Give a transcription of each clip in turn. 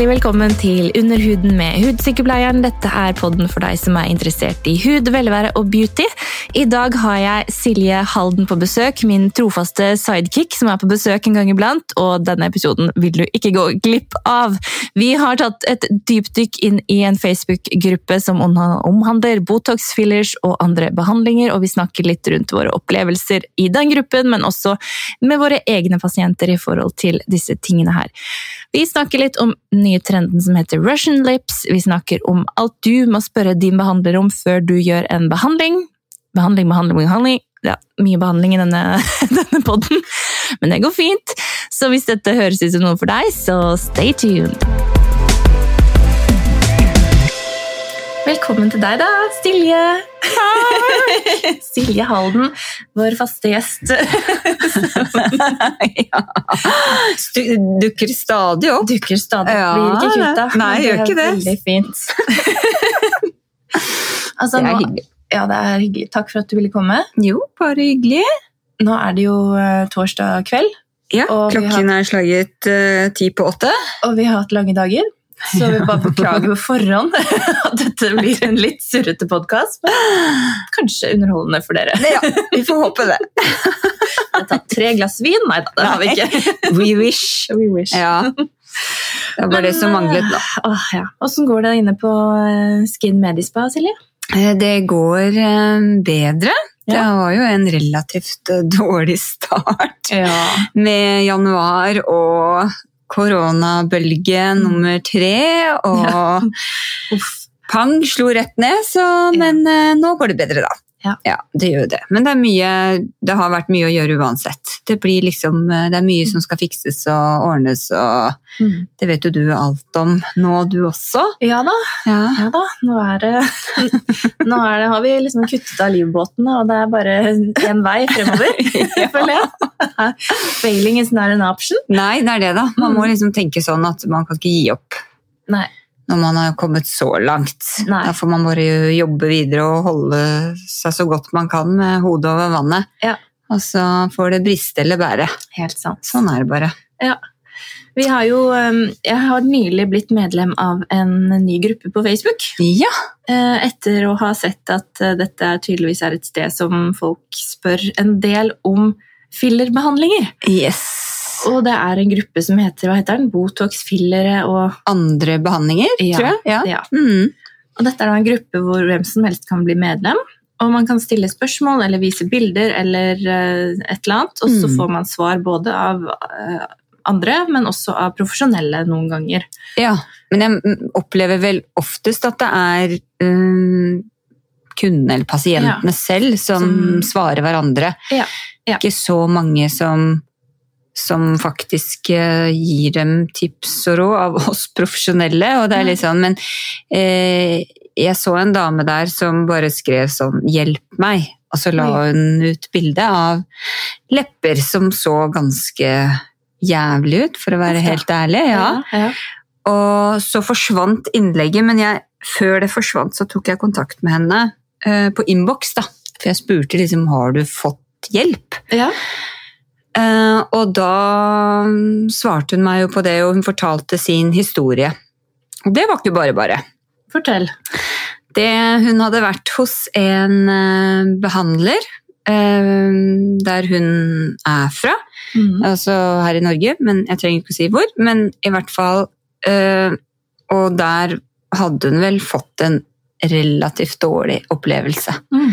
Hjertelig velkommen til Under huden med Hudsykepleieren. Dette er podden for deg som er interessert i hud, velvære og beauty. I dag har jeg Silje Halden på besøk, min trofaste sidekick som er på besøk en gang iblant, og denne episoden vil du ikke gå glipp av. Vi har tatt et dypdykk inn i en Facebook-gruppe som omhandler Botox, fillers og andre behandlinger, og vi snakker litt rundt våre opplevelser i den gruppen, men også med våre egne pasienter i forhold til disse tingene her. Vi snakker litt om den nye trenden som heter Russian lips. Vi snakker om alt du må spørre din behandler om før du gjør en behandling. Behandling, behandling, behandling. Ja, mye behandling i denne, denne poden, men det går fint. Så hvis dette høres ut som noe for deg, så stay tuned. Velkommen til deg, da, Silje. Silje Halden, vår faste gjest. ja. Dukker stadig opp. Dukker stadig opp. Blir ikke kvitt da. Nei, gjør ikke det. Veldig fint. altså, Det er hyggelig. ja, det er hyggelig. Takk for at du ville komme. Jo, bare hyggelig. Nå er det jo eh, torsdag kveld, Ja, klokken er slaget uh, ti på åtte. og vi har hatt lange dager. Så vi bare beklager på forhånd at dette blir en litt surrete podkast. Men kanskje underholdende for dere. Ja, vi får håpe det. Jeg har tatt tre glass vin. Nei da, det har vi ikke. We wish. We wish. Ja. Det var det som manglet, da. Åh, ja. Åssen går det inne på eh, Skin Medispa, Silje? Eh, Det går eh, bedre. Det var jo en relativt dårlig start Ja. med januar og koronabølge nummer tre. Og Uff. pang slo rett ned, så, men eh, nå går det bedre, da. Ja. det gjør det. Men det, mye, det har vært mye å gjøre uansett. Det, blir liksom, eh, det er mye som skal fikses og ordnes, og Mm. det vet jo du alt om nå, du også. Ja da. Ja. Ja da, nå er det Nå er det, har vi liksom kuttet av livbåten, og det er bare én vei fremover, føler jeg. Failing is not an option. Nei, det er det, da. Man må Mm. liksom tenke sånn at man kan ikke gi opp Nei. Når man har kommet så langt. Nei. Da får man bare jobbe videre og holde seg så godt man kan med hodet over vannet. Ja. Og så får det briste eller bære. Helt sant. Sånn er det bare. Vi har jo, um, jeg har nylig blitt medlem av en ny gruppe på Facebook. Ja. eh, Etter å ha sett at eh, dette tydeligvis er et sted som folk spør en del om fillerbehandlinger. Yes. Og det er en gruppe som heter hva heter den? Botox, fillere og Andre behandlinger, Ja, tror jeg. Ja. ja. Mm. Og dette er da en gruppe hvor hvem som helst kan bli medlem. Og man kan stille spørsmål eller vise bilder eller eh, et eller annet. Og så Mm. får man svar både av eh, andre, men også av profesjonelle noen ganger. ja. Men jeg mm, opplever vel oftest at det er um, kundene eller pasientene selv som, Som- svarer hverandre. Ja, ja. Ikke så mange som, som faktisk eh, gir dem tips og råd av oss profesjonelle. Og det er litt sånn, men eh, jeg så en dame der som bare skrev sånn 'hjelp meg', og så la hun ut bilde av lepper som så ganske jævlig ut, for å være helt ærlig. ja. ja. Og så forsvant innlegget, men jeg, før det forsvant, så tok jeg kontakt med henne eh, på innboks, da. For jeg spurte liksom har du fått hjelp. ja. Eh, og da mm, svarte hun meg jo på det, og hun fortalte sin historie. Og det var ikke bare bare. Fortell. Det, hun hadde vært hos en eh, behandler eh, der hun er fra Mm. altså her i Norge, men jeg trenger ikke å si hvor. Men i hvert fall Og der hadde hun vel fått en relativt dårlig opplevelse. Mm.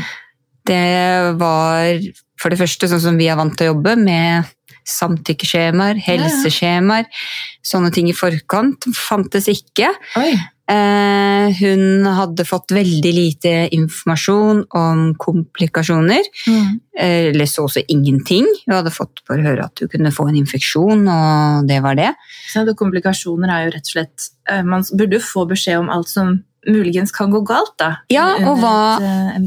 Det var for det første sånn som vi er vant til å jobbe, med samtykkeskjemaer, helseskjemaer. Sånne ting i forkant fantes ikke. Oi. Eh, hun hadde fått veldig lite informasjon om komplikasjoner. Mm. Eh, Eller så også ingenting. Hun hadde fått bare høre at hun kunne få en infeksjon, og det var det. Så komplikasjoner er jo rett og slett eh, Man burde jo få beskjed om alt som muligens kan gå galt, da. Ja, og hva- eh,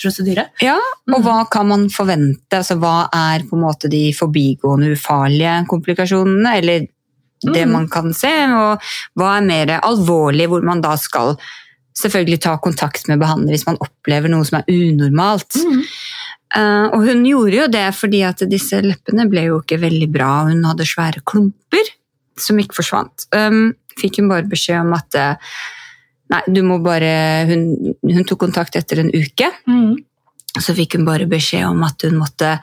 prosedyre. Ja, og Mm. hva kan man forvente? Altså, hva er på en måte de forbigående ufarlige komplikasjonene, eller det Mm. man kan se, og hva er mer alvorlig, hvor man da skal selvfølgelig ta kontakt med behandler hvis man opplever noe som er unormalt. Mm. Uh, og hun gjorde jo det fordi at disse leppene ble jo ikke veldig bra. Hun hadde svære klumper som ikke forsvant. Um, fikk hun bare beskjed om at eh, Nei, du må bare Hun, hun tok kontakt etter en uke. Mm. Så fikk hun bare beskjed om at hun måtte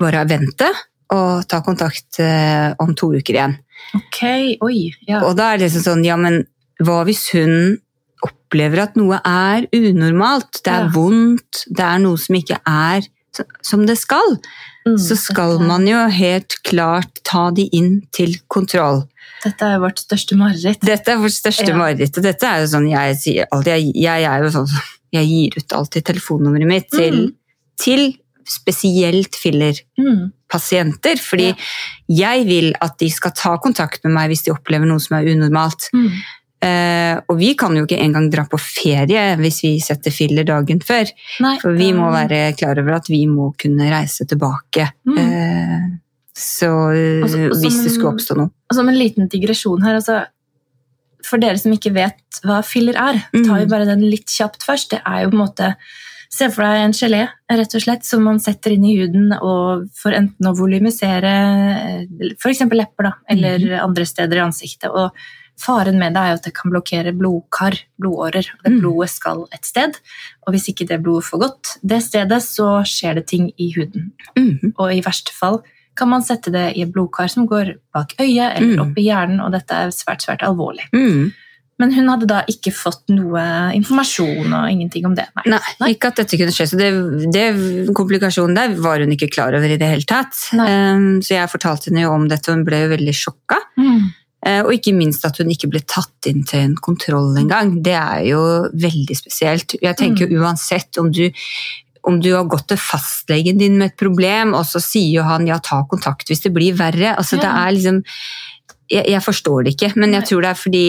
bare vente og ta kontakt eh, om to uker igjen. Ok, oi. Ja. Og da er det liksom sånn, ja, men hva hvis hun opplever at noe er unormalt? Det er Ja. vondt, det er noe som ikke er som det skal. Mm, Så skal man jo helt klart ta de inn til kontroll. Dette er vårt største mareritt. Dette er vårt største Ja. mareritt, og dette er jo sånn jeg sier alltid. Jeg, jeg er jo sånn jeg gir ut alltid telefonnummeret mitt til, Mm. til spesielt filler-pasienter, Mm. fordi jeg vil at de skal ta kontakt med meg hvis de opplever noe som er unormalt. Mm. Uh, og vi kan jo ikke engang dra på ferie hvis vi setter filler dagen før. Nei, For vi må eh, være klar over at vi må kunne reise tilbake. Mm. Eh, så eh, Og hvis det skulle oppstå noe. Og Som en liten digresjon her, altså For dere som ikke vet hva filler er, Mm. tar vi bare den litt kjapt først. Det er jo på en måte Se for deg en gelé rett og slett, som man setter inn i huden og for enten å volumisere f.eks. lepper da, eller mm. andre steder i ansiktet. Og faren med det er jo at det kan blokkere blodkar, blodårer. og Det Mm. blodet skal et sted, og hvis ikke det blodet får gått det stedet, så skjer det ting i huden. Mm. Og i verste fall kan man sette det i et blodkar som går bak øyet eller Mm. opp i hjernen, og dette er svært, svært alvorlig. Mm. Men hun hadde da ikke fått noe informasjon og ingenting om det. Nei. Nei, ikke at dette kunne skje. Så det, det, komplikasjonen der var hun ikke klar over i det hele tatt. Um, så jeg fortalte henne jo om dette, og hun ble jo veldig sjokka. Mm. Uh, Og ikke minst at hun ikke ble tatt inn til en kontroll engang. Det er jo veldig spesielt. Jeg tenker jo uansett om du, om du har gått til fastlegen din med et problem, og så sier jo han ja, ta kontakt hvis det blir verre. Altså, det er liksom jeg, jeg forstår det ikke, men jeg tror det er fordi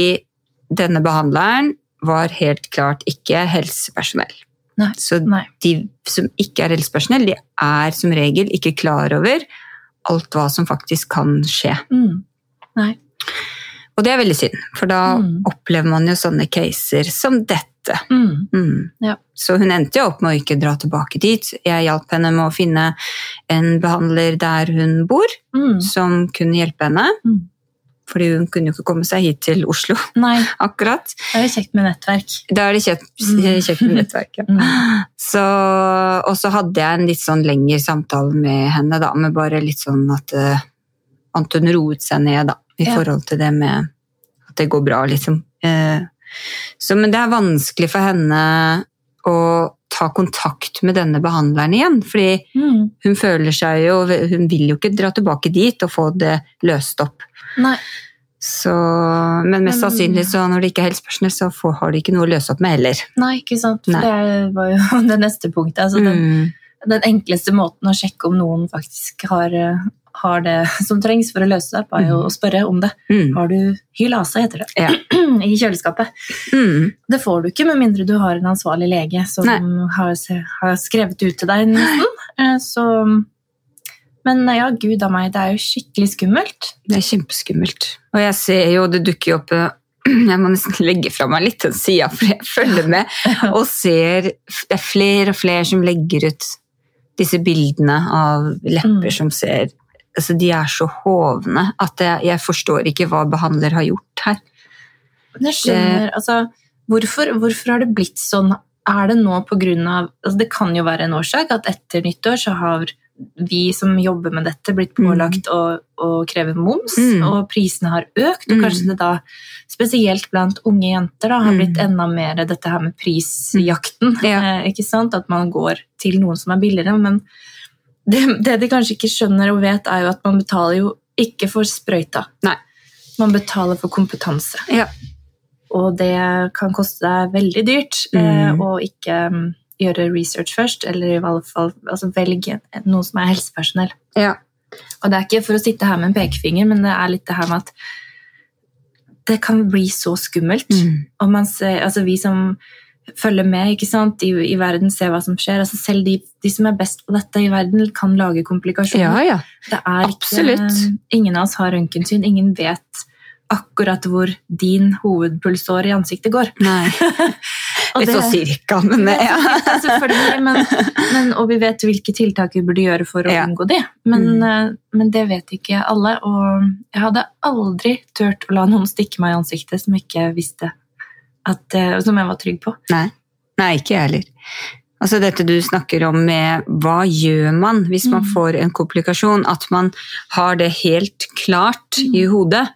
denne behandleren var helt klart ikke helsepersonell. Nei. Så Nei. de som ikke er helsepersonell, de er som regel ikke klar over alt hva som faktisk kan skje. Mm. Nei. Og det er veldig synd, for da Mm. opplever man jo sånne caser som dette. Mm. Mm. Ja. Så hun endte jo opp med å ikke dra tilbake dit. Jeg hjalp henne med å finne en behandler der hun bor, Mm. som kunne hjelpe henne. Mm. Fordi hun kunne jo ikke komme seg hit til Oslo, Nei, akkurat. Da er det kjekt med nettverk. Da er det kjekt, Mm. kjekt med nettverk, Mm. Så, og så hadde jeg en litt sånn lengre samtale med henne, da, med bare litt sånn at, hun roet seg ned, da, i Ja. forhold til det med at det går bra, liksom. Eh, Så, men det er vanskelig for henne å ta kontakt med denne behandleren igjen, fordi Mm. hun føler seg jo Hun vil jo ikke dra tilbake dit og få det løst opp. Nei. Så, men mest sannsynlig, så når det ikke er helsepersonell, så får, har de ikke noe å løse opp med heller. Nei, ikke sant. Nei. det var jo det neste punktet. Altså, den, Mm. den enkleste måten å sjekke om noen faktisk har, eh, har det som trengs for å løse det bare er jo å spørre om det. Mm. Har du hylase, heter det, Ja. i kjøleskapet? Mm. Det får du ikke med mindre du har en ansvarlig lege som har, har skrevet ut til deg nesten. Eh, Så, men ja, gud a meg, det er jo skikkelig skummelt. Det er kjempeskummelt. Og jeg ser jo, det dukker jo opp eh, Jeg må nesten legge fra meg litt den sida, for jeg følger med og ser Det er flere og flere som legger ut disse bildene av lepper Mm. som ser altså De er så hovne at jeg, jeg forstår ikke hva behandler har gjort her. Jeg skjønner, altså, hvorfor, hvorfor har det blitt sånn? Er det nå på grunn av altså Det kan jo være en årsak at etter nyttår så har vi som jobber med dette, blitt pålagt å, å kreve moms, Mm. og prisene har økt. Og Mm. kanskje det da, spesielt blant unge jenter, da, har Mm. blitt enda mer dette her med prisjakten. Ja. Eh, ikke sant? At man går til noen som er billigere. Men det, det de kanskje ikke skjønner og vet, er jo at man betaler jo ikke for sprøyta. Nei. Man betaler for kompetanse. Ja. Og det kan koste deg veldig dyrt Mm. eh, å ikke um, gjøre research først, eller i hvert fall altså, velge noen som er helsepersonell. Ja. Og det er ikke for å sitte her med en pekefinger, men det er litt det her med at det kan bli så skummelt. Mm. Og man ser, altså vi som følger med ikke sant, I, i verden, ser hva som skjer. Altså selv de, de som er best på dette i verden, kan lage komplikasjoner. ja, ja. Det er Absolutt. Ikke, ingen av oss har røntgensyn. Ingen vet akkurat hvor din hovedpulsår i ansiktet går. Nei. Det- sånn cirka, men Det ja. selvfølgelig, men, men, og vi vet hvilke tiltak vi burde gjøre for å Ja. unngå det. Men, Mm. eh, men det vet ikke alle. Og jeg hadde aldri turt å la noen stikke meg i ansiktet som ikke visste at, eh, Som jeg var trygg på. Nei. Nei, ikke jeg heller. Altså dette du snakker om med hva gjør man hvis man Mm. får en komplikasjon, at man har det helt klart Mm. i hodet.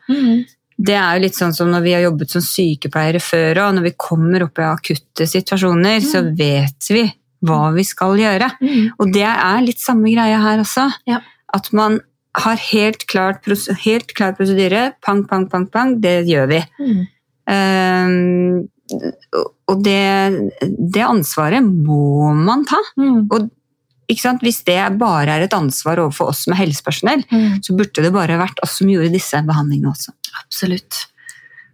Det er jo litt sånn som når vi har jobbet som sykepleiere før, og når vi kommer opp i akutte situasjoner, så Mm. vet vi hva vi skal gjøre. Og det er litt samme greia her også. Ja. At man har helt, klart, helt klar prosedyre. Pang, pang, pang, pang. Det gjør vi. Ehm, og det, det ansvaret må man ta. Mm. Ikke sant? Hvis det bare er et ansvar overfor oss som er helsepersonell, Mm. så burde det bare vært oss som gjorde disse behandlingene også. Absolutt.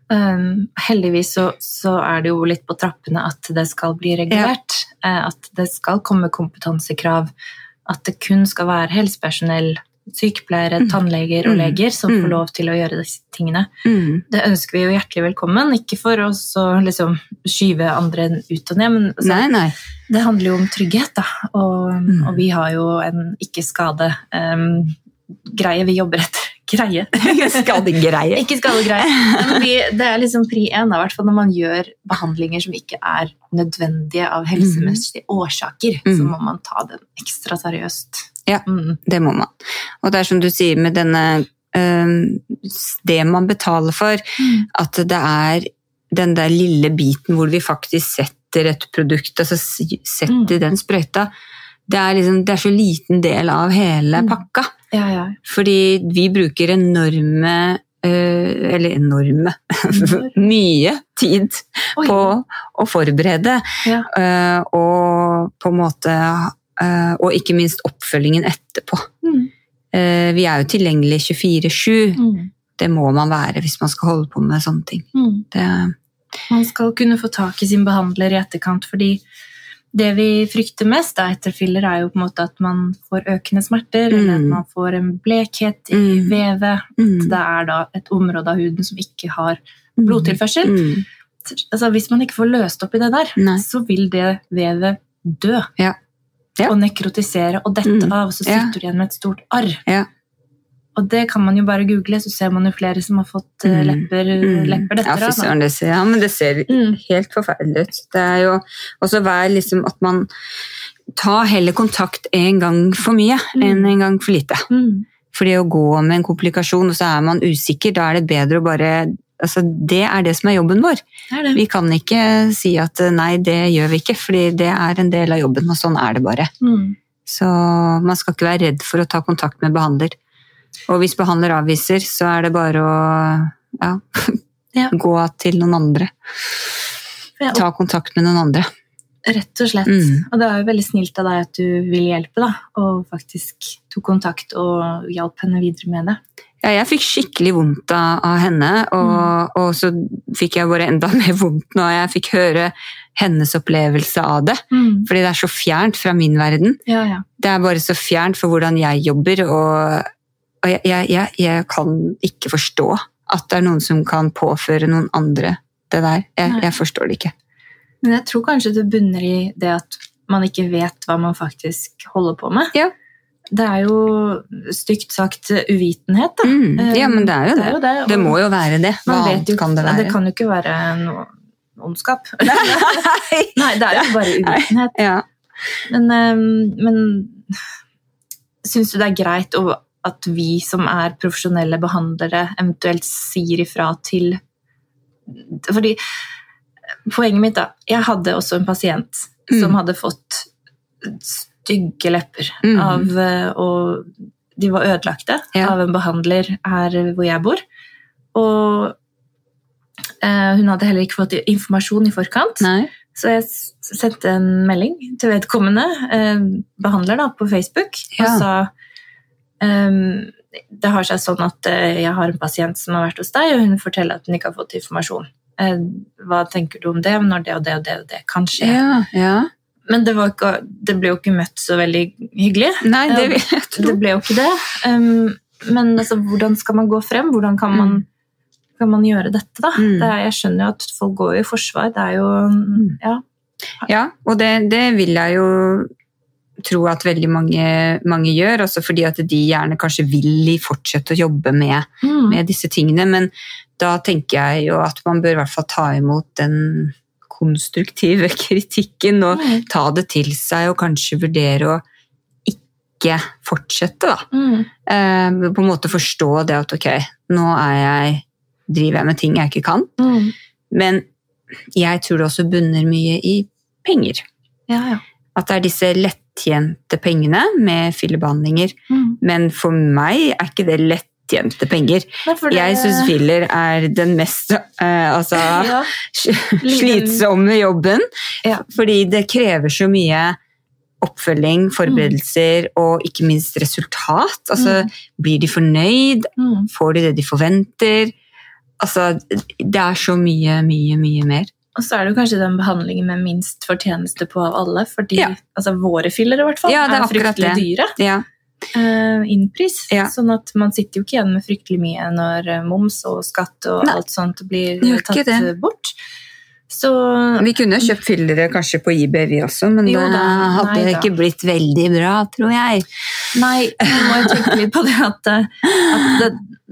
Um, heldigvis så, så er det jo litt på trappene at det skal bli regulert. Ja. At det skal komme kompetansekrav. At det kun skal være helsepersonell, sykepleiere, Mm. tannleger og Mm. leger som Mm. får lov til å gjøre disse tingene. Mm. Det ønsker vi jo hjertelig velkommen. Ikke for oss å liksom skyve andre ut og ned, men altså, Nei, nei. det handler jo om trygghet. Da. Og, Mm. og vi har jo en ikke-skade-greie vi jobber etter. Greie. Skadegreie. Ikke skadegreie. Vi, det er liksom pri én, i hvert fall når man gjør behandlinger som ikke er nødvendige av helsemessige årsaker. Så Mm. må man ta den ekstra seriøst. Ja. Mm. Det må man. Og det er som du sier med denne Det man betaler for, at det er den der lille biten hvor vi faktisk setter et produkt, altså setter Mm. den sprøyta, det er, liksom, det er så liten del av hele Mm. pakka. Ja, ja. Fordi vi bruker enorme øh, Eller enorme Mye tid Oi. på å forberede. Ja. øh, og på en måte Og ikke minst oppfølgingen etterpå. Mm. Eh, Vi er jo tilgjengelig 24-7. Mm. Det må man være hvis man skal holde på med sånne ting. Mm. Det, Man skal kunne få tak i sin behandler i etterkant, fordi det vi frykter mest da, etter filler, er jo på en måte at man får økende smerter, eller at Mm. man får en blekhet i Mm. vevet. mm, Det er da et område av huden som ikke har blodtilførsel. Mm, Altså, hvis man ikke får løst opp i det der, Nei. så vil det vevet dø. Ja. Ja. Og nekrotisere og dette Mm. av, og så Ja. sitter du igjen med et stort arr. Ja. Og det kan man jo bare google, så ser man jo flere som har fått eh, Mm. lepper, mm. lepper Ja, dette av. søren, det ser, ja, men det ser Mm. helt forferdelig ut. Det er jo også vær liksom at man tar heller kontakt en gang for mye enn en gang for lite. Mm. Fordi å gå med en komplikasjon, og så er man usikker, da er det bedre å bare altså Det er det som er jobben vår. Det er det. Vi kan ikke si at nei, det gjør vi ikke, fordi det er en del av jobben, og sånn er det bare. Mm. Så man skal ikke være redd for å ta kontakt med behandler. Og hvis behandler avviser, så er det bare å ja, Ja. gå til noen andre. Ja, Ta kontakt med noen andre. Rett og slett. Mm. Og det er jo veldig snilt av deg at du vil hjelpe, da. Og faktisk tok kontakt og hjalp henne videre med det. Ja, jeg fikk skikkelig vondt av, av henne, og, og så fikk jeg bare enda mer vondt når jeg fikk høre hennes opplevelse av det. Mm. Fordi det er så fjernt fra min verden. Ja, ja. Det er bare så fjernt for hvordan jeg jobber, og, og jeg, jeg, jeg, jeg kan ikke forstå at det er noen som kan påføre noen andre det der. Jeg, jeg forstår det ikke. Men jeg tror kanskje det bunner i det at man ikke vet hva man faktisk holder på med. Ja. Det er jo stygt sagt uvitenhet, da. Mm. Ja, men det er jo det. jo det. Det må jo være det. Hva annet kan det være? Det kan jo ikke være noe ondskap. Nei, det er jo bare uvitenhet. Ja. Men, ehm, men syns du det er greit at vi som er profesjonelle behandlere, eventuelt sier ifra til Fordi poenget mitt, da Jeg hadde også en pasient som Mm. hadde fått stygge lepper Mm. av eh, Og de var ødelagte Ja. av en behandler her hvor jeg bor. Og eh, hun hadde heller ikke fått informasjon i forkant. Nei. Så jeg sendte en melding til vedkommende eh, behandler da, på Facebook og sa um, det har seg sånn at eh, jeg har en pasient som har vært hos deg, og hun forteller at hun ikke har fått informasjon. Eh, hva tenker du om det når det og det og det og det kan skje? Ja, ja. Men det, var ikke, det ble jo ikke møtt så veldig hyggelig. Nei, det tro. Det ble jo ikke det. Um, men altså, hvordan skal man gå frem? Hvordan kan man, kan man gjøre dette, da? Mm. Det er, jeg skjønner jo at folk går i forsvar. Det er jo Ja. Ja, og det, det vil jeg jo tro at veldig mange, mange gjør, også fordi at de gjerne kanskje vil fortsette å jobbe med, Mm. med disse tingene. Men da tenker jeg jo at man bør i hvert fall ta imot den konstruktive kritikken og Mm. ta det til seg og kanskje vurdere å ikke fortsette, da. Mm. Eh, på en måte forstå det at ok, nå er jeg, driver jeg med ting jeg ikke kan. Mm. Men jeg tror det også bunner mye i penger. Ja, ja. At det er disse lettjente pengene med fyllebehandlinger. Mm. Men for meg er ikke det lettjente penger. Nei, det- Jeg syns filler er den mest uh, altså, ja. slitsomme jobben. Ja. Fordi det krever så mye oppfølging, forberedelser og ikke minst resultat. Altså, Blir de fornøyd? Mm. Får de det de forventer? Altså, det er så mye, mye, mye mer. Og så er det kanskje den behandlingen med minst fortjeneste på av alle. Fordi Ja. altså, våre filler i hvert fall Ja, er er, fryktelig det. dyre. Ja. Eh, innpris. Ja. Sånn at man sitter jo ikke igjen med fryktelig mye når eh, moms og skatt og Nei, alt sånt blir tatt det. bort. Så Vi kunne jo kjøpt fillere kanskje på eBay, vi også, men Jo det da, hadde nei da. ikke blitt veldig bra, tror jeg. Nei, nå må jo tenke litt på det at, eh, at det,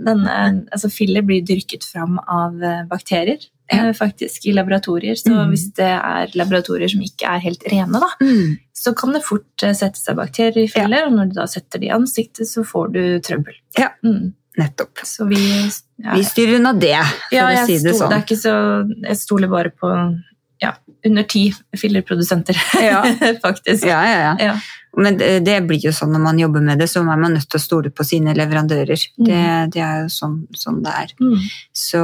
denne, altså filler blir dyrket fram av bakterier, Ja. faktisk, i laboratorier. Så mm. hvis det er laboratorier som ikke er helt rene, da, Mm. Så kan det fort eh, sette seg bakteriefeller, ja. og når du da setter det i ansiktet, så får du trøbbel. Ja. Mm. Nettopp. Så vi ja, Vi styrer unna det, for ja, å si det sånn. det så, jeg stoler bare på ja, under ti fillerprodusenter, Ja. faktisk. Ja, ja, ja. Ja. Men det, blir jo sånn når man jobber med det, så er man nødt til å stole på sine leverandører. Mm. Det, det er jo sånn, sånn det er. Mm. Så,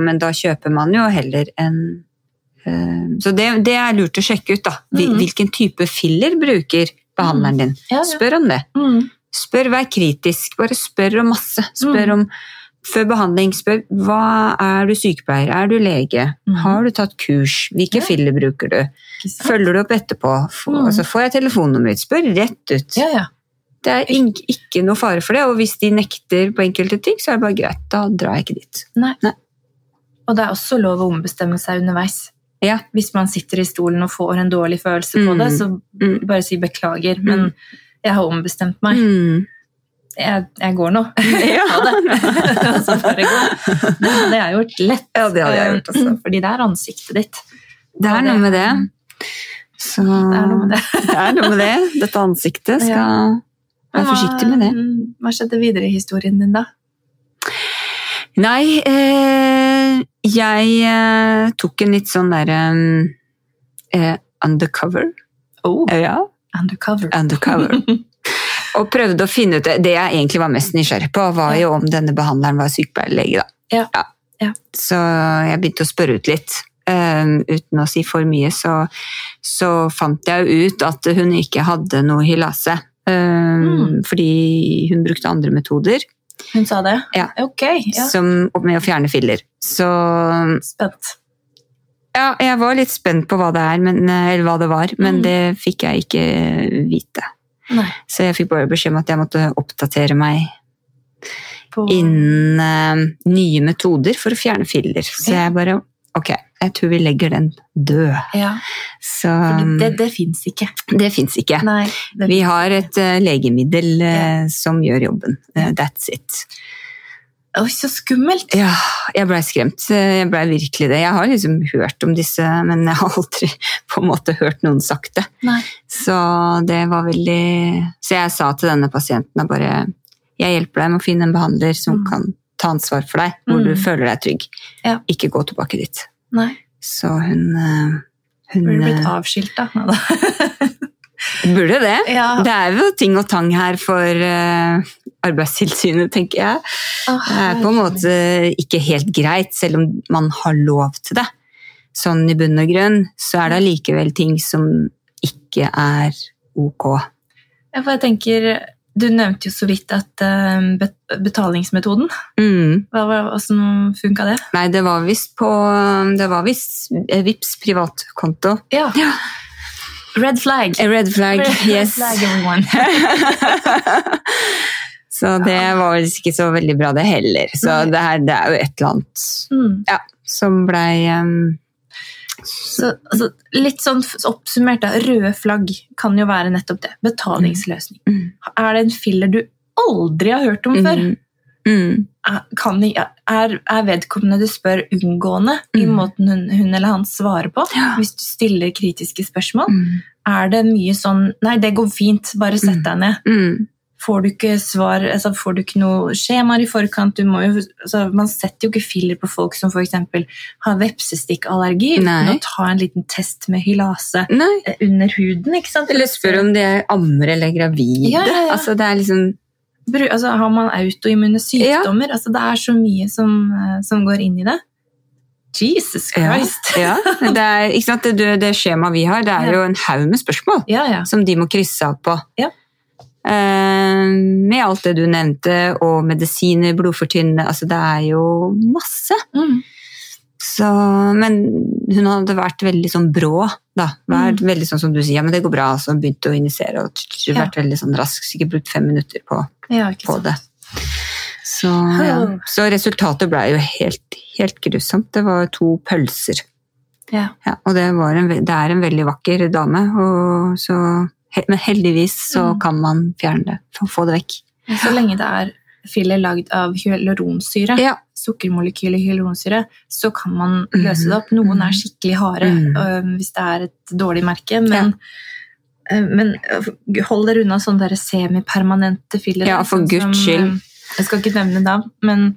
men da kjøper man jo heller en Så det, det er lurt å sjekke ut, da. Mhm. Hvilken type filler bruker behandleren din? Ja, ja. Spør om det. Mm. Spør, vær kritisk. Bare spør om masse. Spør Mm. om før behandling, spør hva er du sykepleier, er du lege, har du tatt kurs, hvilke Ja. filler bruker du, følger du opp etterpå, Få, Mm. altså, får jeg telefonnummeret spør rett ut. Ja, ja. Det er ing- ikke noe fare for det, og hvis de nekter på enkelte ting, så er det bare greit, da drar jeg ikke dit. Nei. Nei. Og det er også lov å ombestemme seg underveis. Ja. Hvis man sitter i stolen og får en dårlig følelse på Mm. det, så Mm. bare si beklager, men jeg har ombestemt meg. Mm. Jeg, jeg går nå. Ja. Det. Og så bare gå. Det hadde jeg gjort lett. Ja, det hadde jeg gjort også. Eh, Fordi det er ansiktet ditt. Det er noe med det. Så Det er noe med det. det er noe med det. Dette ansiktet skal ja. være forsiktig med det. Hva skjedde videre i historien din, da? Nei, eh, jeg eh, tok en litt sånn derre eh, undercover. Oh, Ja, undercover. undercover. Og prøvde å finne ut det. Det jeg egentlig var mest nysgjerrig på, var jo om denne behandleren var sykepleierlege. da. Ja. Ja. Så jeg begynte å spørre ut litt. Um, uten å si for mye, så, så fant jeg ut at hun ikke hadde noe hylase. Um, Mm. Fordi hun brukte andre metoder Hun sa det? Ja. Ok, ja. som, med å fjerne filler. Så Spent. ja, jeg var litt spent på hva det er, men, eh, eller hva det var, men Mm. det fikk jeg ikke vite. Nei. Så jeg fikk bare beskjed om at jeg måtte oppdatere meg På... innen uh, nye metoder for å fjerne filler. Så jeg bare Ok, jeg tror vi legger den død. Ja, Så det, det fins ikke. det fins ikke. Nei. Det, Vi har et uh, legemiddel eh, Ja. som gjør jobben. Uh, that's it. Oi, så skummelt! Ja, jeg blei skremt. Jeg blei virkelig det. Jeg har liksom hørt om disse, men jeg har aldri på en måte hørt noen sagt det. Nei. Så det var veldig Så jeg sa til denne pasienten at bare Jeg hjelper deg med å finne en behandler som Mm. kan ta ansvar for deg, hvor du Mm. føler deg trygg. Ja. Ikke gå tilbake dit. Nei. Så hun, eh, hun Burde blitt eh, avskilt, da. Burde det. Ja. Det er jo ting og tang her for uh, Arbeidstilsynet, tenker jeg. Oh, Det er på en måte ikke helt greit, selv om man har lov til det. Sånn i bunn og grunn, så er det allikevel ting som ikke er ok. Ja, for jeg tenker, Du nevnte jo så vidt at eh, betalingsmetoden Mm. hva var- Hvordan funka det? Nei, det var visst på Det var visst eh, Vipps privatkonto. Ja. Ja. Red flag. A Red flag, Red yes. flag, everyone. så det var vel ikke så veldig bra, det heller. Så det, her, det er jo et eller annet Mm. ja, som blei um, Så, altså, litt sånn oppsummert, da. Røde flagg kan jo være nettopp det. Betalingsløsning. Mm. Er det en filler du aldri har hørt om før? Mm. Mm. Kan, er, er vedkommende du spør, unngående i Mm. måten hun, hun eller han svarer på? Ja. Hvis du stiller kritiske spørsmål? Mm. Er det mye sånn 'nei, det går fint, bare sett Mm. deg ned'? Får du ikke svar, altså får du ikke noe skjemaer i forkant? Jo, altså man setter jo ikke filler på folk som f.eks. har vepsestikkallergi, uten å ta en liten test med hylase Nei. eh, under huden. Eller spør om de er ammer eller gravide. Ja, ja, ja. Altså, det er liksom altså, Har man autoimmune sykdommer? Altså, det er så mye som, eh, som går inn i det. Jesus Ja. Christ! Ja, det, er? Det, det skjemaet vi har, det er Ja. jo en haug med spørsmål Ja, ja. som de må krysse av på. Ja. Eh, med alt det du nevnte, og medisiner, blodfortynnende altså Det er jo masse. Mm. Så, men hun hadde vært veldig sånn brå. da. Vært veldig sånn som du sier, ja, men det går bra. Så begynte å injisere og Ja. vært veldig sånn rask. Sikkert brukt fem minutter på, ja på det. Så, ja. så resultatet ble jo helt, helt grusomt. Det var to pølser. Ja. Ja, og det, var en, det er en veldig vakker dame, og så, men heldigvis så Mm. kan man fjerne det. Få det vekk. Så lenge det er filler lagd av hyaluronsyre, Ja. sukkermolekyl i hyaluronsyre, så kan man Mhm. løse det opp. Noen er skikkelig harde øh, hvis det er et dårlig merke, men, ja. men øh, hold dere unna sånne der semipermanente filler. Ja, for sånn Guds skyld. øh, Jeg skal ikke nevne navn, men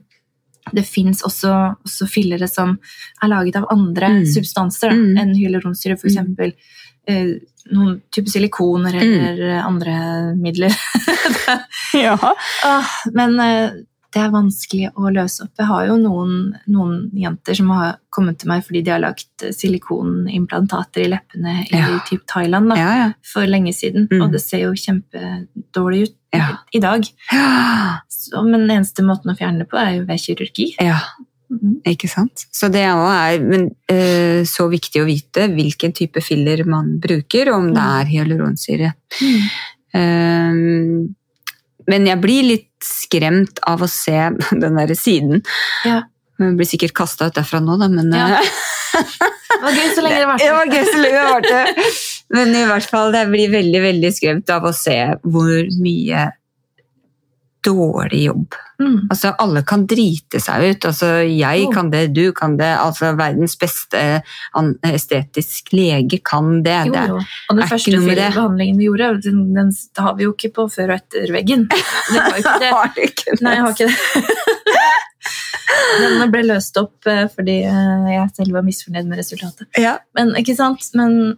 det fins også, også fillere som er laget av andre Mm. substanser da, Mm. enn hyaluronsyre, f.eks. eksempel eh, noen type silikoner Mm. eller andre midler. Ja. Ah, men eh, det er vanskelig å løse opp. Jeg har jo noen, noen jenter som har kommet til meg fordi de har lagt silikonimplantater i leppene i Ja. typ Thailand da, Ja, for lenge siden. Mm. Og det ser jo kjempedårlig ut Ja. i dag. ja. Så, men den eneste måten å fjerne det på er jo ved kirurgi. Mhm. Ikke sant? Så det er men, uh, så viktig å vite hvilken type filler man bruker, og om det Mm. er hyaluronsyre. Mm. Uh, men jeg blir litt skremt av å se den der siden. Ja. Jeg blir sikkert kasta ut derfra nå, da, men Ja. eh, Det var gøy så lenge det varte. Det var gøy så lenge det varte. Men i hvert fall, jeg blir veldig veldig skremt av å se hvor mye dårlig jobb. Mm. Altså, alle kan drite seg ut. Altså, jeg Oh. kan det, du kan det. Altså, verdens beste estetisk lege kan det. Jo, jo. Og den første behandlingen vi gjorde, den, den har vi jo ikke på før og etter veggen. Det var jo ikke det. Har du ikke? Nei, jeg har ikke det. Den ble løst opp eh, fordi eh, jeg selv var misfornøyd med resultatet. Ja. Men ikke sant? Men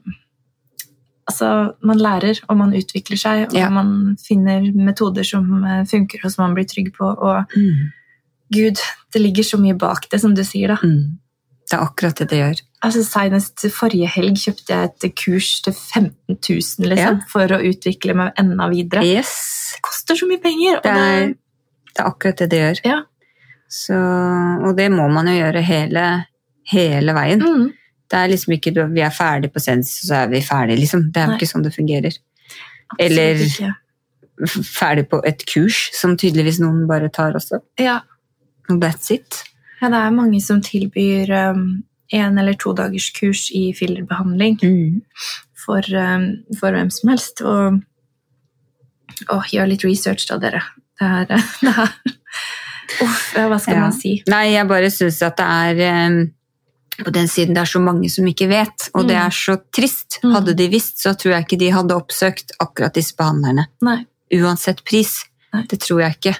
altså, man lærer, og man utvikler seg, og Ja. man finner metoder som eh, funker, og som man blir trygg på. Og Mm. gud, det ligger så mye bak det, som du sier, da. Mm. Det er akkurat det det gjør. Altså, Senest forrige helg kjøpte jeg et kurs til 15 000 liksom, Ja. for å utvikle meg enda videre. Yes. Det koster så mye penger! Det er, det er akkurat det det gjør. Ja. Så, og det må man jo gjøre hele, hele veien. mm, Det er liksom ikke vi er ferdig på sens, så er vi ferdig, liksom. Det er jo ikke sånn det fungerer. absolutt Eller- ikke. Ferdig på et kurs, som tydeligvis noen bare tar også. Ja. That's it. Ja, det er mange som tilbyr um, en eller to dagers kurs i fillerbehandling Mm. for, um, for hvem som helst. Og, og gjør litt research, da, dere. Det er, det er Uff, hva skal Ja. man si? Nei, jeg bare syns at det er eh, På den siden det er så mange som ikke vet, og det Mm. er så trist. Mm. Hadde de visst, så tror jeg ikke de hadde oppsøkt akkurat disse behandlerne. Nei. Uansett pris. Nei. Det tror jeg ikke.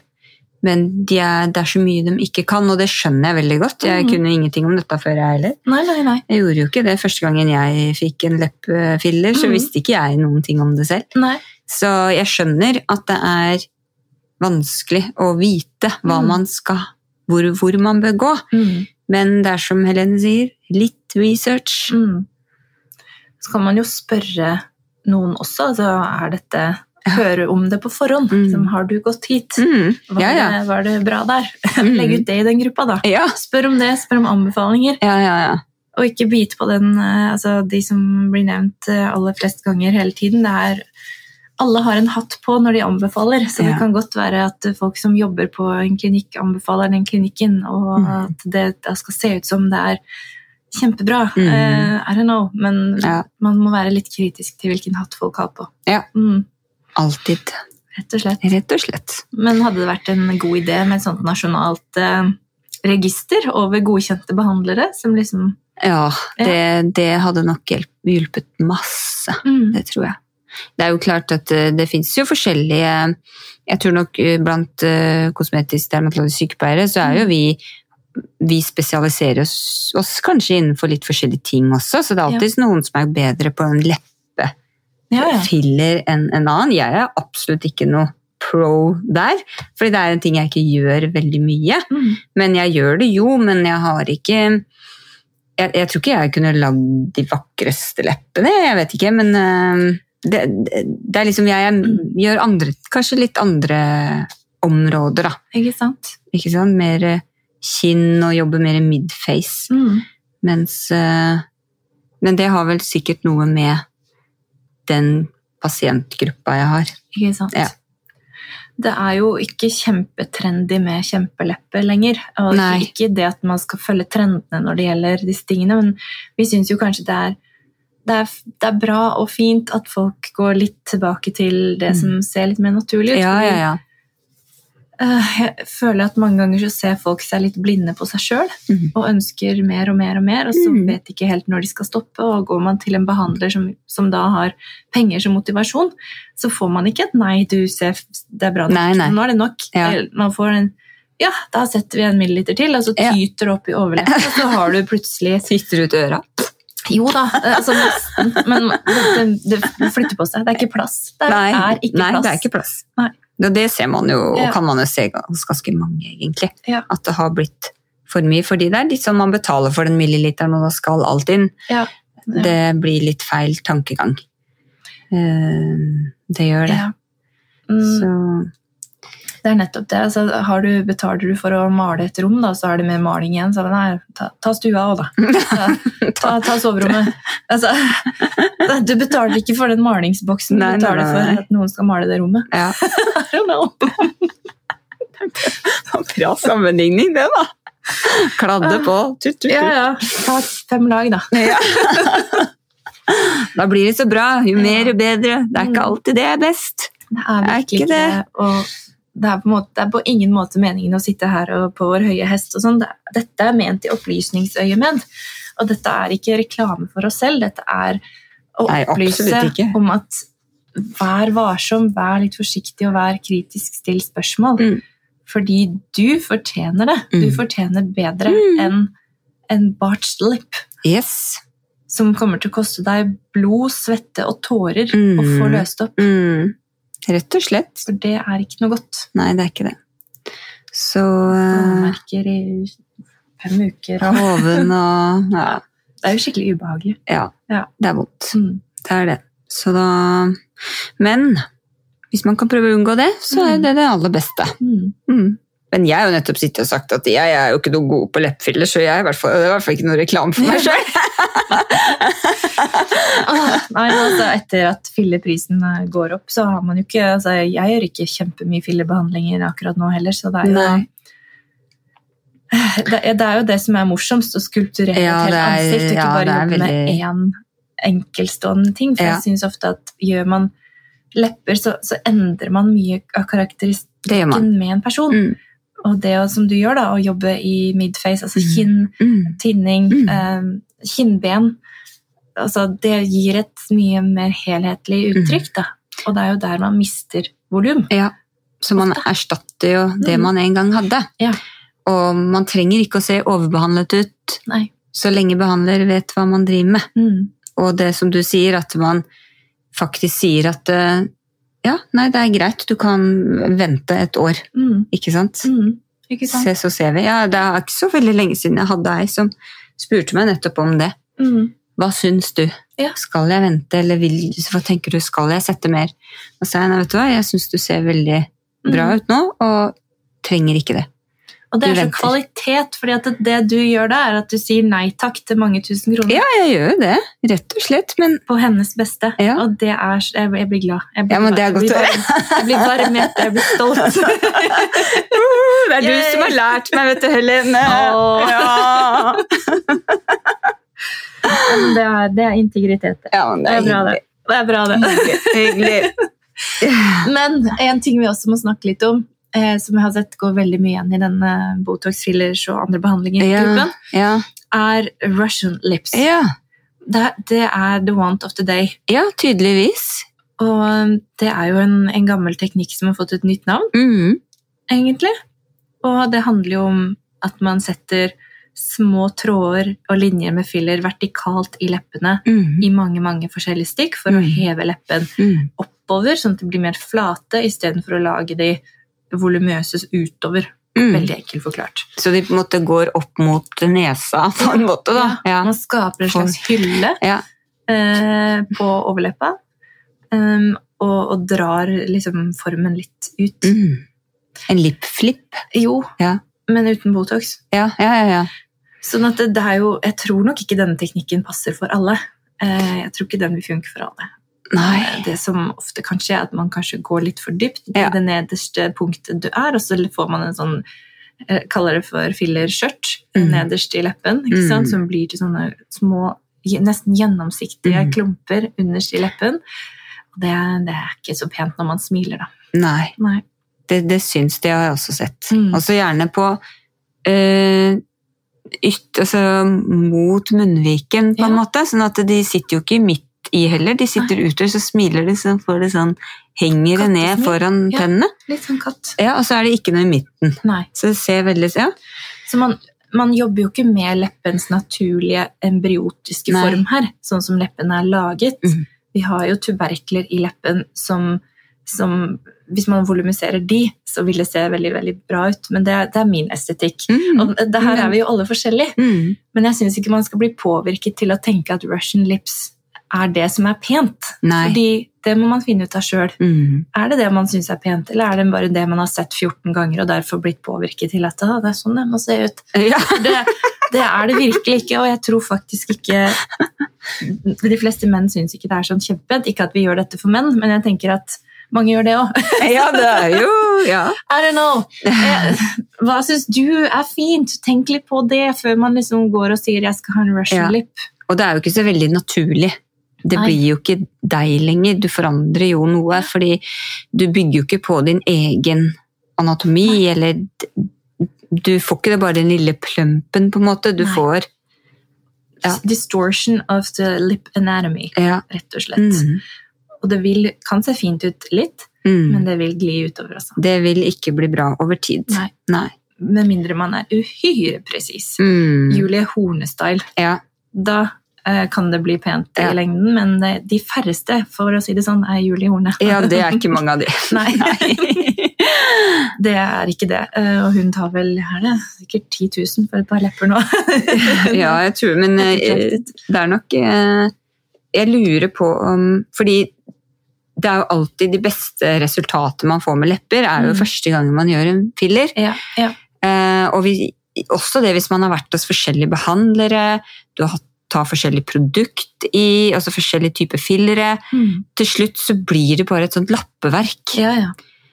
Men de er, det er så mye de ikke kan, og det skjønner jeg veldig godt. Jeg mm. kunne ingenting om dette før, jeg heller. Nei, nei, nei. Jeg gjorde jo ikke det første gangen jeg fikk en leppefiller, så Mhm. visste ikke jeg noen ting om det selv. nei. Så jeg skjønner at det er vanskelig å vite hva Mhm. man skal, hvor, hvor man bør gå. Men det er som Helene sier, litt research. Mm. Så kan man jo spørre noen også. Altså, er dette Høre om det på forhånd. Mm. Som, har du gått hit? Mm. Var, Ja, ja. Det, var det bra der? Mm. Legg ut det i den gruppa, da. Ja, Spør om det. Spør om anbefalinger. ja, ja. ja. Og ikke bite på den eh, altså De som blir nevnt eh, aller flest ganger hele tiden, det er alle har en hatt på når de anbefaler, så det Ja. kan godt være at folk som jobber på en klinikk, anbefaler den klinikken, og Mm. at det da skal se ut som det er kjempebra. Mm. Uh, I don't know. Men Ja. man må være litt kritisk til hvilken hatt folk har på. Ja. Mm, Alltid. rett og slett. Rett og slett. Men hadde det vært en god idé med et sånt nasjonalt uh, register over godkjente behandlere? Som liksom Ja, det, det hadde nok hjulpet masse. mm, Det tror jeg. Det er jo klart at eh, det fins jo forskjellige Jeg tror nok eh, blant eh, kosmetisk dermatologiske sykepleiere så er jo vi vi spesialiserer oss, oss kanskje innenfor litt forskjellige ting også, så det er alltid noen som er bedre på en ja, ja. leppefiller enn en annen. Jeg er absolutt ikke noe pro der, fordi det er en ting jeg ikke gjør veldig mye. Mm, Men jeg gjør det jo, men jeg har ikke Jeg, jeg tror ikke jeg kunne lagd de vakreste leppene, jeg vet ikke, men eh, det, det, er liksom Jeg gjør andre, kanskje litt andre områder, da. ikke sant? Ikke sant? Mer eh, kinn og jobber mer midface. Mm, Mens eh, Men det har vel sikkert noe med den pasientgruppa jeg har. ikke sant? Ja. Det er jo ikke kjempetrendy med kjempelepper lenger. Og Nei. ikke det at man skal følge trendene når det gjelder disse tingene, men vi syns jo kanskje det er, det, er, det er bra og fint at folk går litt tilbake til det Mm. som ser litt mer naturlig ut. Ja, ja, ja. eh, jeg føler at mange ganger så ser folk seg litt blinde på seg sjøl mm. og ønsker mer og mer og mer, og så mm. vet de ikke helt når de skal stoppe. Og går man til en behandler som, som da har penger som motivasjon, så får man ikke et 'nei, du ser det er bra Nei, nei. nå er det nok. Ja. Man får en ja, da setter vi en milliliter til, og så tyter det opp i overleppa, og så har du plutselig Sitter ut øra. Jo da, altså nesten, men det, det, flytter på seg. Det er ikke plass. Det Nei, er ikke nei plass. det er ikke plass. Nei. Og det ser man jo, og Ja. kan man jo se hos ganske mange, egentlig. Ja. At det har blitt for mye. Fordi det er litt sånn man betaler for den milliliteren, og da skal alt inn. Ja. Det blir litt feil tankegang. Eh, Det gjør det. Mm. Så Det er nettopp det. Altså, har du, betaler du for å male et rom, da, så er det mer maling igjen. Så nei, ta, ta stua òg, da. Ta, ta soverommet. Altså, du betaler ikke for den malingsboksen, Nei, du betaler nei, nei. for at noen skal male det rommet. ja. I don't know. Bra sammenligning, det, da. Kladde på. Tut, tut, Ja, tut. ja. Ta fem lag, da. Ja. Da blir det så bra. Jo mer, jo bedre. Det er ikke alltid det er best. Det er virkelig er ikke det. det? Og det er, på måte, det er på ingen måte meningen å sitte her og på vår høye hest. og sånn. Dette er ment i opplysningsøyemed. Og dette er ikke reklame for oss selv. Dette er å opplyse Nei, om at vær varsom, vær litt forsiktig og vær kritisk still spørsmål. Mm. Fordi du fortjener det. Du Mm. fortjener bedre Mm. enn en barged lip Yes. som kommer til å koste deg blod, svette og tårer Mm. å få løst opp. Mm. Rett og slett. For det er ikke noe godt. Nei, det er ikke det. Så Man merker i fem uker. Og Hoven og ja, det er jo skikkelig ubehagelig. ja. Ja. Det er vondt. Mm. Det er det. Så da Men hvis man kan prøve å unngå det, så er Mm. det det aller beste. Mm. Mm. Men jeg har jo nettopp sittet og sagt at jeg er jo ikke noe god på leppefiller, så jeg fall, det er i hvert fall ikke noe reklame for meg sjøl. Ah, Nei, altså Etter at filleprisen eh, går opp, så har man jo ikke altså, Jeg gjør ikke kjempemye fillebehandlinger akkurat nå heller, så det er jo Nei. det, er- det er jo det som er morsomst, å skulpturere Ja, et helt ansikt, og ikke bare jobbe med én enkeltstående ting. For Ja. jeg syns ofte at gjør man lepper, så, så endrer man mye av karakteristikken med en person. Mm. Og det som du gjør, da, å jobbe i midface, altså Mm. kinn, Mm. tinning, Mm. eh, kinnben altså, Det gir et mye mer helhetlig uttrykk. Da. Og det er jo der man mister volum. Ja, så man erstatter jo det Mm. man en gang hadde. Ja. Og man trenger ikke å se overbehandlet ut Nei. så lenge behandler vet hva man driver med. Mm. Og det som du sier, at man faktisk sier at eh, ja, nei, det er greit, du kan vente et år, Mm. ikke sant? Mm. Ikke sant? Se, så ser vi. Ja, det er ikke så veldig lenge siden jeg hadde ei som spurte meg nettopp om det. Mm. Hva syns du? Ja. Skal jeg vente, eller vil, hva tenker du, skal jeg sette mer? Da sa jeg, nei, vet du hva, jeg syns du ser veldig bra Mm. ut nå, og trenger ikke det. Og det er så kvalitet, fordi at det, det du gjør da, er at du sier nei takk til mange tusen kroner Ja, jeg gjør jo det, rett og slett, men på hennes beste. Ja. Og det er jeg, jeg blir glad. Jeg blir, Ja, men det er godt blir å høre. Jeg blir varm i hjertet, jeg blir stolt. det er du som har lært meg, vet du, Helene. Oh. Ja. Det, er, det er integritet. det. Ja, men Det er bra, det. Det er bra, det. Hyggelig. Men en ting vi også må snakke litt om, som jeg har sett går veldig mye igjen i denne Botox fillers og andre behandlinger i Ja, er Russian lips. ja, Det, det er the want of the day. ja, tydeligvis. Og det er jo en, en gammel teknikk som har fått et nytt navn, Mm. egentlig. Og det handler jo om at man setter små tråder og linjer med filler vertikalt i leppene Mm. i mange mange forskjellige stikk for å Mm. heve leppen Mm. oppover, sånn at de blir mer flate, istedenfor å lage de volumøse utover. Mm. Veldig enkelt forklart. Så de på en måte går opp mot nesa på en måte, da? Ja. Man skaper en slags hylle Ja. eh, på overleppa, um, og, og drar liksom formen litt ut. Mm. En lipflip? Jo, Ja. men uten Botox. Ja, ja, ja. ja. Sånn at det, det er jo, Jeg tror nok ikke denne teknikken passer for alle. Eh, jeg tror ikke den vil funke for alle. Nei. Eh, Det som ofte kan skje, er at man kanskje går litt for dypt til Ja. det nederste punktet du er, og så får man en sånn eh, kaller det for fillerskjørt Mm. nederst i leppen, Mm. sant? som blir til sånne små, nesten gjennomsiktige Mm. klumper underst i leppen. Det, det er ikke så pent når man smiler, da. Nei. Nei. Det, det syns de har jeg også sett. Mm. Og så gjerne på øh, yt, altså, mot munnviken, på en Ja. måte. Sånn at de sitter jo ikke midt i heller. De sitter ute, så smiler de, så får det sånn Henger det ned foran Ja. tennene. Litt sånn katt. Ja, og så er det ikke noe i midten. Nei. Så det ser veldig Ja. Så man, man jobber jo ikke med leppens naturlige embryotiske Nei. form her, sånn som leppen er laget. Mm. Vi har jo tuberkler i leppen som, som Hvis man volumiserer de, så vil det se veldig veldig bra ut. Men det, er- det er min estetikk. Mm. Og det her er vi jo alle forskjellige. Mm. Men jeg syns ikke man skal bli påvirket til å tenke at Russian lips er det som er pent. Nei. Fordi det må man finne ut av sjøl. Mm. Er det det man syns er pent, eller er det bare det man har sett 14 ganger og derfor blitt påvirket til at «Ah, det er sånn det må se ut? Ja. Det, det er det virkelig ikke, og jeg tror faktisk ikke De fleste menn syns ikke det er sånn kjempepent. Ikke at vi gjør dette for menn, men jeg tenker at mange gjør det òg. ja, det er jo Ja. I don't know. Eh, Hva syns du er fint? Tenk litt på det før man liksom går og sier 'jeg skal ha en Russian Ja. lip'. Og det er jo ikke så veldig naturlig. Det blir jo ikke deg lenger. Du forandrer jo noe, fordi du bygger jo ikke på din egen anatomi, eller Du får ikke det bare den lille plumpen, på en måte. Du Nei. får Ja. Distortion of the lip anatomy, Ja. rett og slett. Mm. Og det vil, kan se fint ut litt, Mm. men det vil gli utover. også. Det vil ikke bli bra over tid. Nei. Nei. Med mindre man er uhyre presis. Mm. Julie Horne-style. Ja. Da kan det bli pent Ja. i lengden, men eh, de færreste, for å si det sånn, er Julie Horne. ja, det er ikke mange av de. Nei. det er ikke det. Eh, Og hun tar vel her det sikkert 10 000 for et par lepper nå. ja, jeg tror Men eh, det er nok eh, Jeg lurer på om Fordi det er jo alltid de beste resultatene man får med lepper, er jo Mm. første gang man gjør en filler. ja, ja. Eh, og vi, også det hvis man har vært hos forskjellige behandlere, du har hatt tar forskjellig produkt i, altså forskjellige typer fillere. Mm. Til slutt så blir det bare et sånt lappeverk. ja,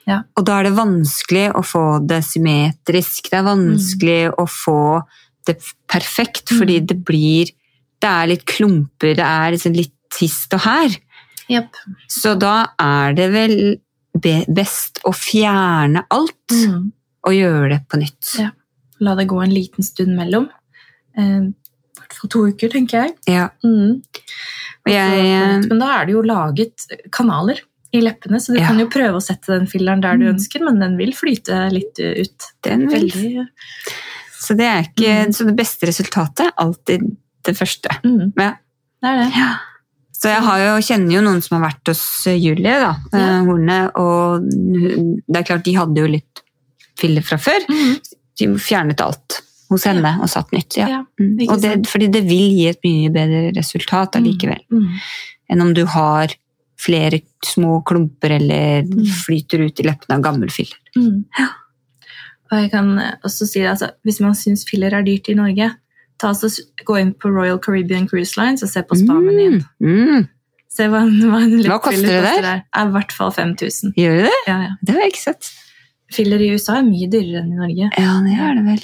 ja. Og da er det vanskelig å få det symmetrisk. Det er vanskelig å få det perfekt, Mm. fordi det blir Det er litt klumper, det er liksom litt hist og her. Yep. Så da er det vel best å fjerne alt Mm. og gjøre det på nytt. Ja. La det gå en liten stund mellom. Eh, hvert fall to uker, tenker jeg. Ja. Mm. Jeg, Men da er det jo laget kanaler i leppene, så du Ja. kan jo prøve å sette den filleren der du Mm. ønsker, men den vil flyte litt ut. den vil, Veldig så, det ikke, Mm. så det beste resultatet er alltid det første. mm. Ja. Det er det. Så jeg har jo, kjenner jo noen som har vært hos Julie da, Ja. eh, Horne, og det er klart de hadde jo litt filler fra før. Mm. De fjernet alt hos henne og satt nytt. Ja. Ja, Mm. Og det, fordi det vil gi et mye bedre resultat allikevel, Mm. enn om du har flere små klumper eller Mm. flyter ut i leppene av gammel filler. Mm. Og jeg kan også si altså, Hvis man syns filler er dyrt i Norge, ta så, gå inn på Royal Caribbean Cruise Lines og se på spa-menyen. Mm. Se hva, hva, en Hva koster det der? der? Er I hvert fall 5000. Gjør det det? Ja, ja. Det har jeg ikke sett. Filler i USA er mye dyrere enn i Norge. Ja, det er det vel.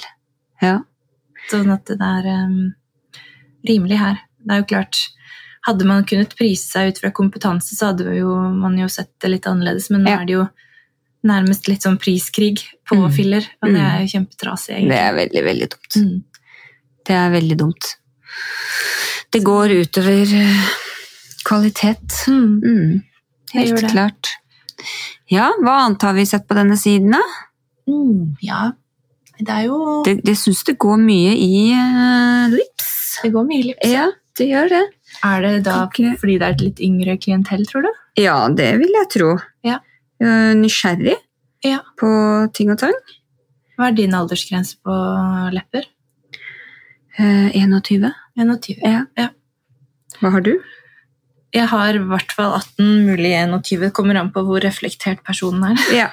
Ja. Sånn at det er um, rimelig her. Det er jo klart, Hadde man kunnet prise seg ut fra kompetanse, så hadde jo man jo sett det litt annerledes, men nå Ja. er det jo nærmest litt sånn priskrig på Mm. filler, og det Mm. er jo kjempetrasig, egentlig. Det er veldig, veldig dumt. Mm. Det er veldig dumt. Det går utover eh, kvalitet. Mm. Mm. Helt klart. Ja, hva annet har vi sett på denne siden, da? Mm. Ja, det er jo Det, det syns det går mye i uh, lips. Det går mye i lips. Ja, det gjør det. Er det da Kan fordi det er et litt yngre klientell, tror du? Ja, det vil jeg tro. Ja. Nysgjerrig Ja. på ting og tang. Hva er din aldersgrense på lepper? Uh, 21. 21. Ja. Ja. Hva har du? Jeg har i hvert fall 18, mulig 21. Kommer an på hvor reflektert personen er. Ja.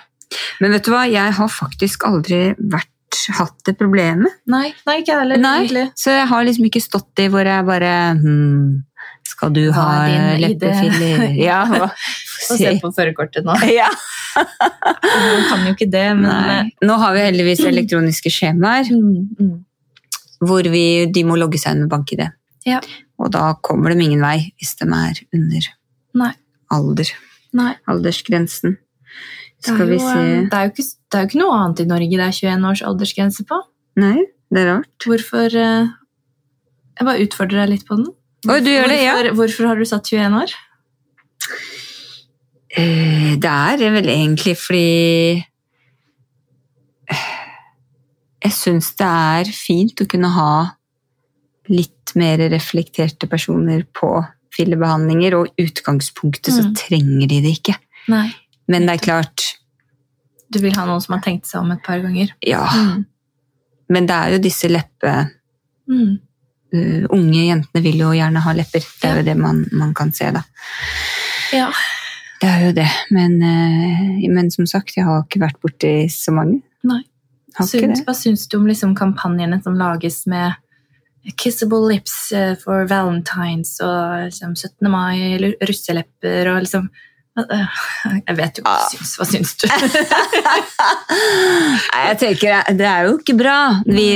Men vet du hva, jeg har faktisk aldri vært, hatt det problemet. Nei, nei ikke heller. Nei, egentlig. så jeg har liksom ikke stått i hvor jeg bare hmm, Skal du ha er leppefiller? Ja, hva? Og se på førerkortet nå. ja. Man kan jo ikke det, men Nei. Nå har vi heldigvis elektroniske skjemaer Mm, mm. hvor vi, de må logge seg inn med bank-ID. Ja. Og da kommer de ingen vei hvis de er under Nei. alder. Aldersgrensen. Er, Skal vi se eh, det, er jo ikke, det er jo ikke noe annet i Norge det er 21 års aldersgrense på. Nei, det er rart. Hvorfor eh, Jeg bare utfordrer deg litt på den. Gjør det, ja. Hvorfor, hvorfor har du satt 21 år? Eh, Det er vel egentlig fordi Jeg syns det er fint å kunne ha litt mer reflekterte personer på fillebehandlinger, og i utgangspunktet så Mm. trenger de det ikke. Nei. Men det er klart, Du vil ha noen som har tenkt seg om et par ganger. ja. Mm. Men det er jo disse leppe... Mm. uh, unge jentene vil jo gjerne ha lepper. Det er Ja. jo det man, man kan se, da. Ja. Det er jo det. Men, uh, men som sagt, jeg har ikke vært borti så mange. Nei. Syns, hva syns du om liksom kampanjene som lages med Kissable lips eh, for valentines og liksom 17. mai, eller russelepper og liksom Jeg vet jo hva Ah. du syns. Hva syns du? Jeg tenker, Det er jo ikke bra. Vi,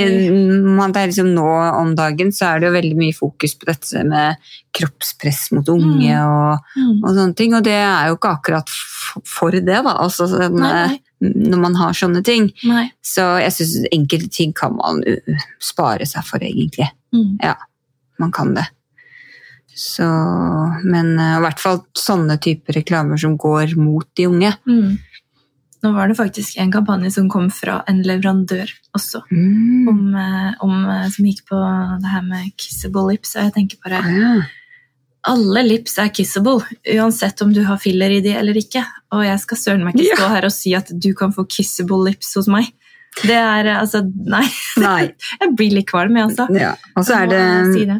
man, liksom nå om dagen så er det jo veldig mye fokus på dette med kroppspress mot unge Mm. og, Mm. og sånne ting, og det er jo ikke akkurat for det, da. Altså, Nei, nei. Når man har sånne ting. Nei. Så jeg syns enkelte ting kan man spare seg for, egentlig. Mm. Man kan det. Så, men uh, i hvert fall sånne typer reklamer som går mot de unge. Mm. Nå var det faktisk en kampanje som kom fra en leverandør også, Mm. om, eh, om, eh, som gikk på det her med kissable lips. Og jeg tenker bare Ah, ja. alle lips er kissable, uansett om du har filler i de eller ikke. Og jeg skal søren meg ikke Ja. stå her og si at du kan få kissable lips hos meg. Det er eh, altså Nei. Nei. Jeg blir litt kvalm, jeg, altså. Ja. Og så er det, si det.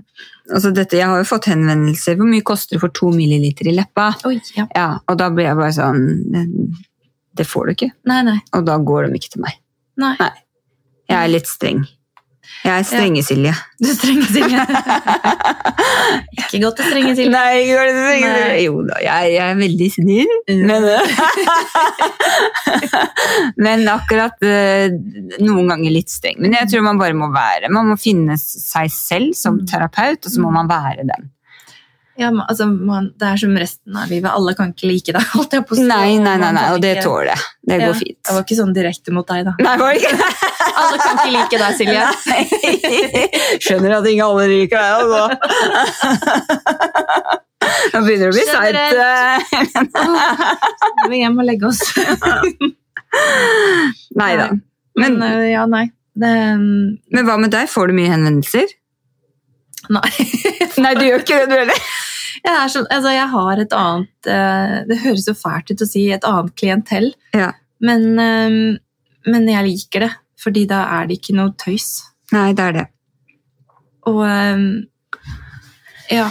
altså dette, Jeg har jo fått henvendelser hvor mye koster det for to milliliter i leppa. Oi, ja. Ja, Og da blir jeg bare sånn det- Det får du ikke. Nei, nei. Og da går de ikke til meg. nei. Nei. Jeg er litt streng. Jeg er strenge, Silje. Du er strenge Silje. ikke godt å strenge Silje. Nei, ikke godt det strenge-Silje. Jo da, jeg, jeg er veldig snill. Men, men akkurat eh, noen ganger litt streng. Men jeg tror man bare må være Man må finne seg selv som Mm. terapeut, og så må man være den. Ja, men, altså, man, det er som resten av livet. Alle kan ikke like deg. holdt jeg på å. Nei, nei, nei, nei og det tåler jeg. Det Ja, går fint. Det var ikke sånn direkte mot deg, da. Nei, var det ikke Alle kan ikke like deg, Silje. Skjønner at ikke alle liker deg, altså. Nå begynner det å bli seigt. Nå Må vi hjem og legge oss. Nei da. Men Men, øh, ja, nei. Det, um, men hva med deg? Får du mye henvendelser? Nei. Nei, du gjør ikke det, du heller. Jeg, er sånn, altså, jeg har et annet øh, Det høres jo fælt ut å si et annet klientell, Ja. men, øhm, men jeg liker det. Fordi da er det ikke noe tøys. Nei, det er det. Og øhm, ja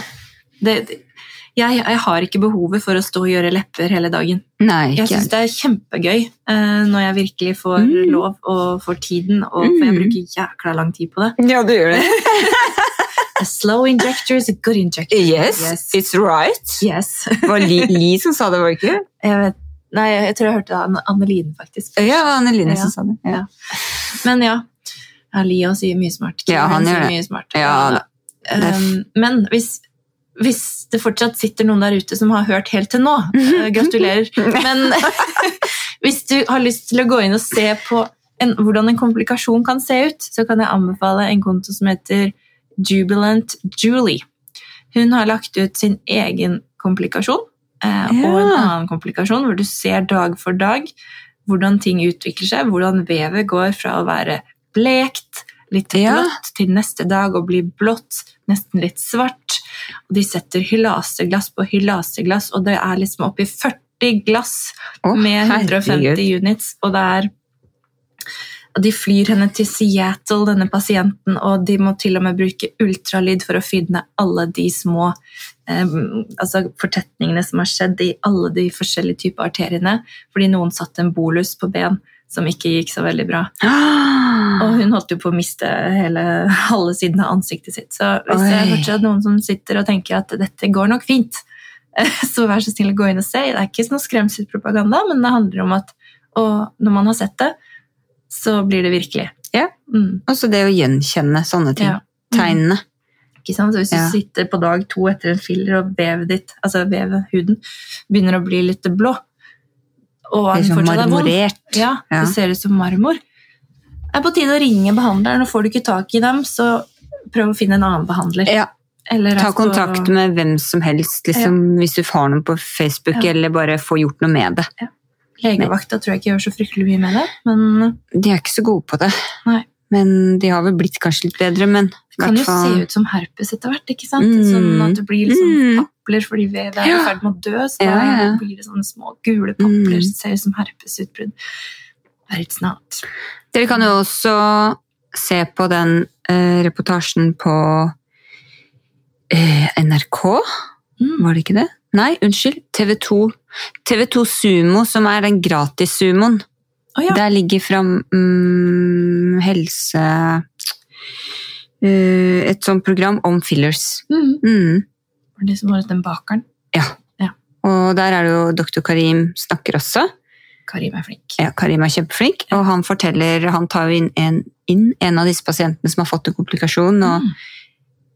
det, det, jeg, jeg har ikke behovet for å stå og gjøre lepper hele dagen. Nei, Jeg syns det er kjempegøy eh, når jeg virkelig får Mm. lov og får tiden, og for jeg Mm. bruker jækla lang tid på det. Ja, du gjør det. A slow injector is a good injector. Yes, Yes. it's right. Yes. Det var Li, Li som sa det, var det ikke? Jeg vet, nei, jeg tror jeg hørte det Anne- faktisk. Ja, det var Anneline Ja. som sa det. Ja. Men ja. ja også sier mye smart. Ja, han sier. Mye smart. Ja. Um, men hvis, hvis det fortsatt sitter noen der ute som har hørt helt til nå, uh, gratulerer. Men hvis du har lyst til å gå inn og se på en, hvordan en komplikasjon kan se ut, så kan jeg anbefale en konto som heter Jubilant Julie. Hun har lagt ut sin egen komplikasjon eh, og en annen komplikasjon, hvor du ser dag for dag hvordan ting utvikler seg, hvordan vevet går fra å være blekt, litt Ja. blått, til neste dag å bli blått, nesten litt svart. Og de setter hylaseglass på hylaseglass, og det er liksom oppi 40 glass oh, med 150 herregud. units, og det er De flyr henne til Seattle, denne pasienten, og de må til og med bruke ultralyd for å finne alle de små eh, altså fortetningene som har skjedd i alle de forskjellige typer arteriene, fordi noen satte en bolus på ben som ikke gikk så veldig bra. Ah. Og hun holdt jo på å miste hele halve siden av ansiktet sitt. Så hvis det er Oi. fortsatt noen som sitter og tenker at dette går nok fint, så vær så snill å gå inn og se. Det er ikke noe skremselspropaganda, men det handler om at og når man har sett det, så blir det virkelig. Ja. Mm. Altså det å gjenkjenne sånne ting. Ja. Tegnene. Ikke sant? Så hvis Ja. du sitter på dag to etter en filler og vevet ditt, altså vevet, huden, begynner å bli litt blå, og han fortsatt er vond, ja, Ja. det ser ut som marmor, det er på tide å ringe behandleren, og får du ikke tak i dem, så prøv å finne en annen behandler. Ja, Eller ta kontakt kontakt med hvem som helst, liksom, hvis du har noen på Facebook, Ja. eller bare få gjort noe med det. Legevakta tror jeg ikke gjør så fryktelig mye med det, men De er ikke så gode på det. Nei. Men de har vel blitt kanskje litt bedre, men det kan jo fall- se ut som herpes etter hvert, ikke sant? Mm. Sånn at det blir liksom Mm. papler fordi vevet er i ferd med å dø, så Ja, ja. blir det sånne små gule papler Mm. som ser ut som herpesutbrudd. But snart. Dere kan jo også se på den eh, reportasjen på eh, NRK, Mm. var det ikke det? Nei, unnskyld. TV2. TV2 Sumo, som er den gratis-sumoen. Å ja. Der ligger fram mm, helse... uh, et sånt program om fillers. Mm. Mm. For de som har den bakeren. ja, Og der er det jo doktor Karim snakker også. Karim er flink. Ja, Karim er kjempeflink, og han forteller Han tar jo inn en, inn en av disse pasientene som har fått en komplikasjon, og Mm.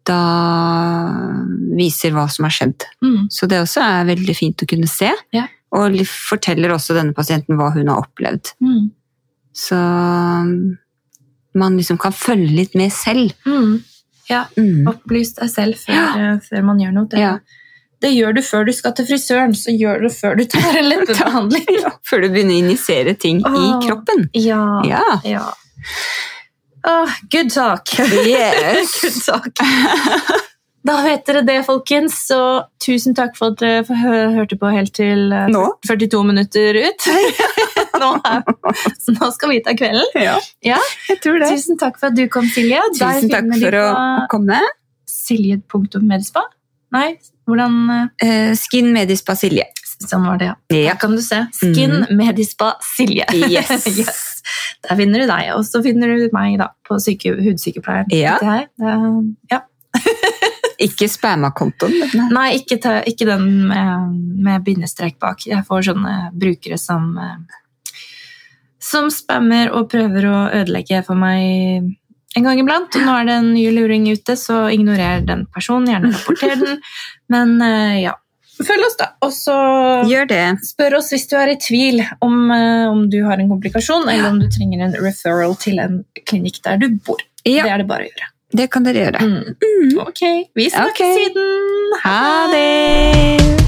Da viser hva som har skjedd. Mm. Så det også er veldig fint å kunne se. Ja. Og forteller også denne pasienten hva hun har opplevd. Mm. Så um, man liksom kan følge litt med selv. Mm. Ja, Mm. opplys deg selv før, Ja. eh, før man gjør noe. Det, Ja. det gjør du før du skal til frisøren, så gjør du før du tar en leppebehandling. Før du begynner å injisere ting Åh. i kroppen. Ja. Ja. Åh, good talk. Yes. good talk. Da vet dere det, folkens. Så tusen takk for at dere hø- hørte på helt til eh, Nå? 42 minutter ut. nå, så nå skal vi ta kvelden. Ja, Ja. jeg tror det. Tusen takk for at du kom, Silje. Tusen takk for å komme. Silje.medispa? Nei, hvordan eh, Eh, Skin Medispa Silje. Sånn var det, ja. Ja. Kan du se. Skin Medispa Silje. Yes. yes. Der finner du deg, og så finner du meg da, på syke, hudsykepleieren. Ja. ja. Ikke spamma-kontoen. Nei, Nei, ikke, ta, ikke den med, med bindestrek bak. Jeg får sånne brukere som eh, som spammer og prøver å ødelegge for meg en gang iblant. Og nå er det en ny luring ute, så ignorer den personen. Gjerne rapporter den. Men eh, ja. Følg oss, da. Og så. Spør oss hvis du er i tvil om, eh, om du har en komplikasjon, eller om du trenger en referral til en klinikk der du bor. Ja. Det er det bare å gjøre. Det kan dere gjøre. Mm. Ok, vi snakkes okay. siden! Ha det!